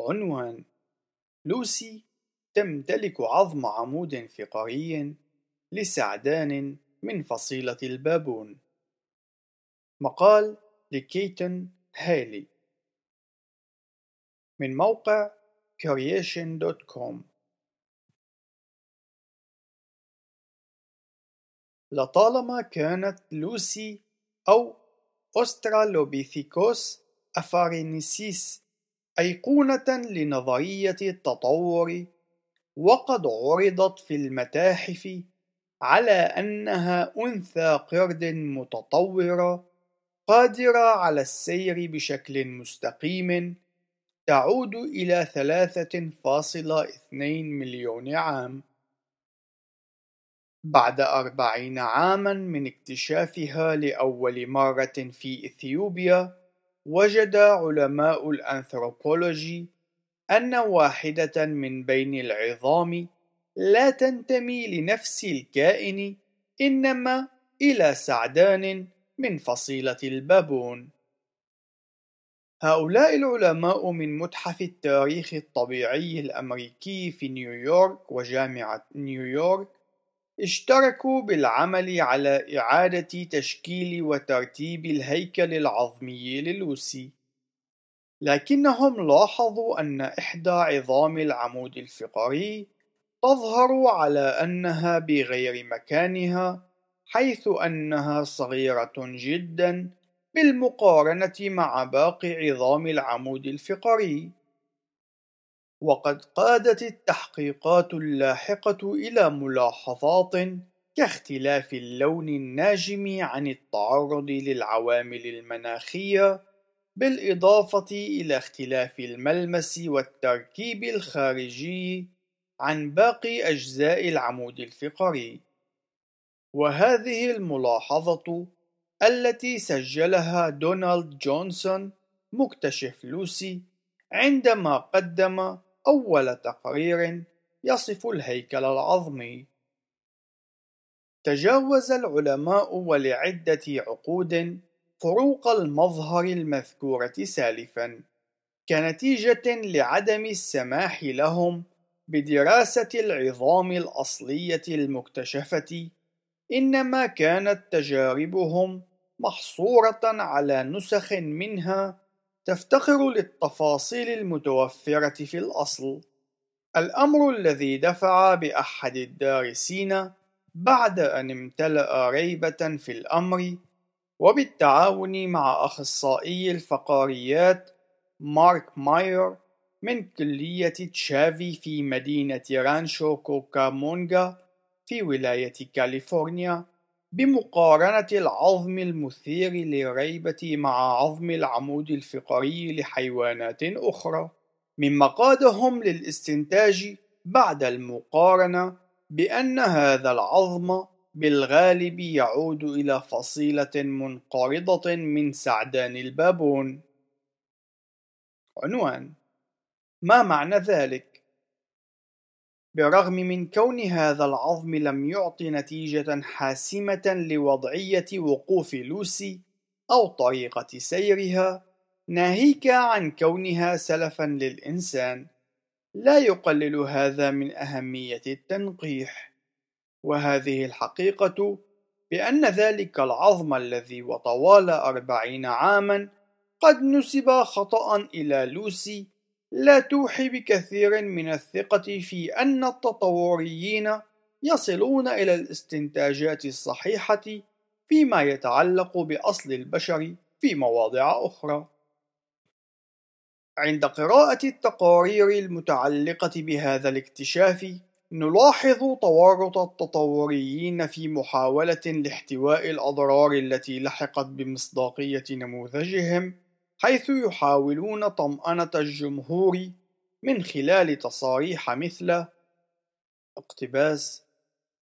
عنوان لوسي تمتلك عظم عمود فقري لسعدان من فصيلة البابون. مقال لكيتن هالي من موقع creation.com لطالما كانت لوسي أو أسترالوبيثيكوس أفارينيسيس أيقونة لنظرية التطور وقد عرضت في المتاحف على أنها أنثى قرد متطورة قادرة على السير بشكل مستقيم تعود إلى 3.2 مليون عام. بعد أربعين عاما من اكتشافها لأول مرة في إثيوبيا وجد علماء الأنثروبولوجي أن واحدة من بين العظام لا تنتمي لنفس الكائن إنما إلى سعدان من فصيلة البابون. هؤلاء العلماء من متحف التاريخ الطبيعي الأمريكي في نيويورك وجامعة نيويورك اشتركوا بالعمل على إعادة تشكيل وترتيب الهيكل العظمي للوسي. لكنهم لاحظوا أن إحدى عظام العمود الفقري تظهر على أنها بغير مكانها حيث أنها صغيرة جدا بالمقارنة مع باقي عظام العمود الفقري. وقد قادت التحقيقات اللاحقة إلى ملاحظات كاختلاف اللون الناجم عن التعرض للعوامل المناخية بالإضافة إلى اختلاف الملمس والتركيب الخارجي عن باقي أجزاء العمود الفقري. وهذه الملاحظة التي سجلها دونالد جونسون مكتشف لوسي عندما قدم أول تقرير يصف الهيكل العظمي. تجاوز العلماء ولعدة عقود فروق المظهر المذكورة سالفا كنتيجة لعدم السماح لهم بدراسة العظام الأصلية المكتشفة إنما كانت تجاربهم محصورة على نسخ منها تفتقر للتفاصيل المتوفرة في الأصل. الأمر الذي دفع بأحد الدارسين بعد أن امتلأ ريبة في الأمر وبالتعاون مع أخصائي الفقاريات مارك ماير من كلية تشافي في مدينة رانشو كوكامونغا في ولاية كاليفورنيا. بمقارنة العظم المثير للريبة مع عظم العمود الفقري لحيوانات أخرى مما قادهم للاستنتاج بعد المقارنة بأن هذا العظم بالغالب يعود إلى فصيلة منقرضة من سعدان البابون عنوان ما معنى ذلك؟ بالرغم من كون هذا العظم لم يعط نتيجة حاسمة لوضعية وقوف لوسي أو طريقة سيرها ناهيك عن كونها سلفا للإنسان لا يقلل هذا من أهمية التنقيح. وهذه الحقيقة بأن ذلك العظم الذي وطوال أربعين عاما قد نسب خطأ إلى لوسي لا توحي بكثير من الثقة في أن التطوريين يصلون إلى الاستنتاجات الصحيحة فيما يتعلق بأصل البشر في مواضع أخرى. عند قراءة التقارير المتعلقة بهذا الاكتشاف، نلاحظ تورط التطوريين في محاولة لاحتواء الأضرار التي لحقت بمصداقية نموذجهم حيث يحاولون طمأنة الجمهور من خلال تصاريح مثل اقتباس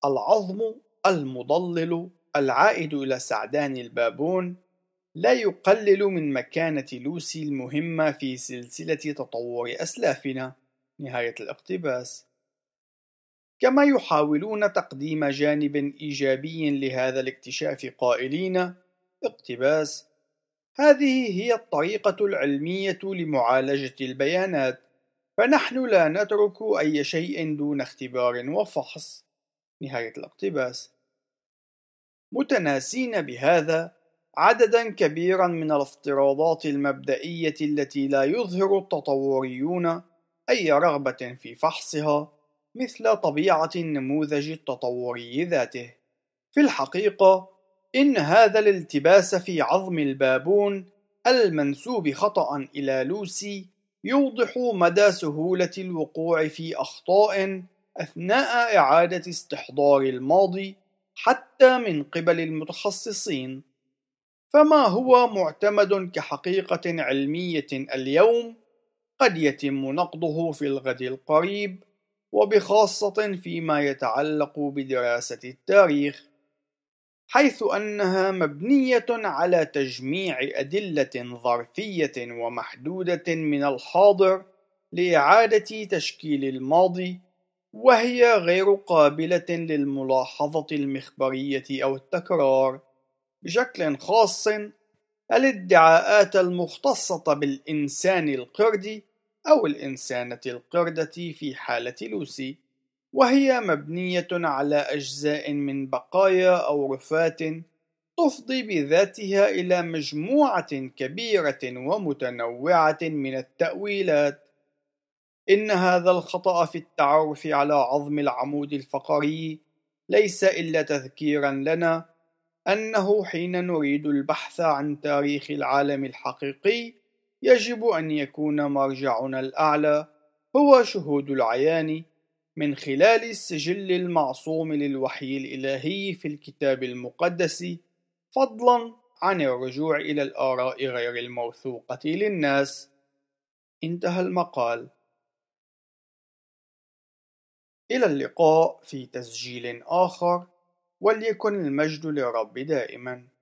العظم المضلل العائد إلى سعدان البابون لا يقلل من مكانة لوسي المهمة في سلسلة تطور أسلافنا نهاية الاقتباس. كما يحاولون تقديم جانب إيجابي لهذا الاكتشاف قائلين اقتباس هذه هي الطريقة العلمية لمعالجة البيانات فنحن لا نترك أي شيء دون اختبار وفحص. نهاية الاقتباس. متناسين بهذا عددا كبيرا من الافتراضات المبدئية التي لا يظهر التطوريون أي رغبة في فحصها مثل طبيعة النموذج التطوري ذاته. في الحقيقة إن هذا الالتباس في عظم البابون المنسوب خطأ إلى لوسي يوضح مدى سهولة الوقوع في أخطاء أثناء إعادة استحضار الماضي حتى من قبل المتخصصين. فما هو معتمد كحقيقة علمية اليوم قد يتم نقضه في الغد القريب وبخاصة فيما يتعلق بدراسة التاريخ. حيث أنها مبنية على تجميع أدلة ظرفية ومحدودة من الحاضر لإعادة تشكيل الماضي وهي غير قابلة للملاحظة المخبرية أو التكرار. بشكل خاص الادعاءات المختصة بالإنسان القردي أو الإنسانة القردة في حالة لوسي. وهي مبنية على أجزاء من بقايا أو رفات تفضي بذاتها إلى مجموعة كبيرة ومتنوعة من التأويلات. إن هذا الخطأ في التعرف على عظم العمود الفقري ليس إلا تذكيرا لنا أنه حين نريد البحث عن تاريخ العالم الحقيقي يجب أن يكون مرجعنا الأعلى هو شهود العيان من خلال السجل المعصوم للوحي الإلهي في الكتاب المقدس فضلا عن الرجوع إلى الآراء غير الموثوقة للناس. انتهى المقال. إلى اللقاء في تسجيل آخر وليكن المجد للرب دائما.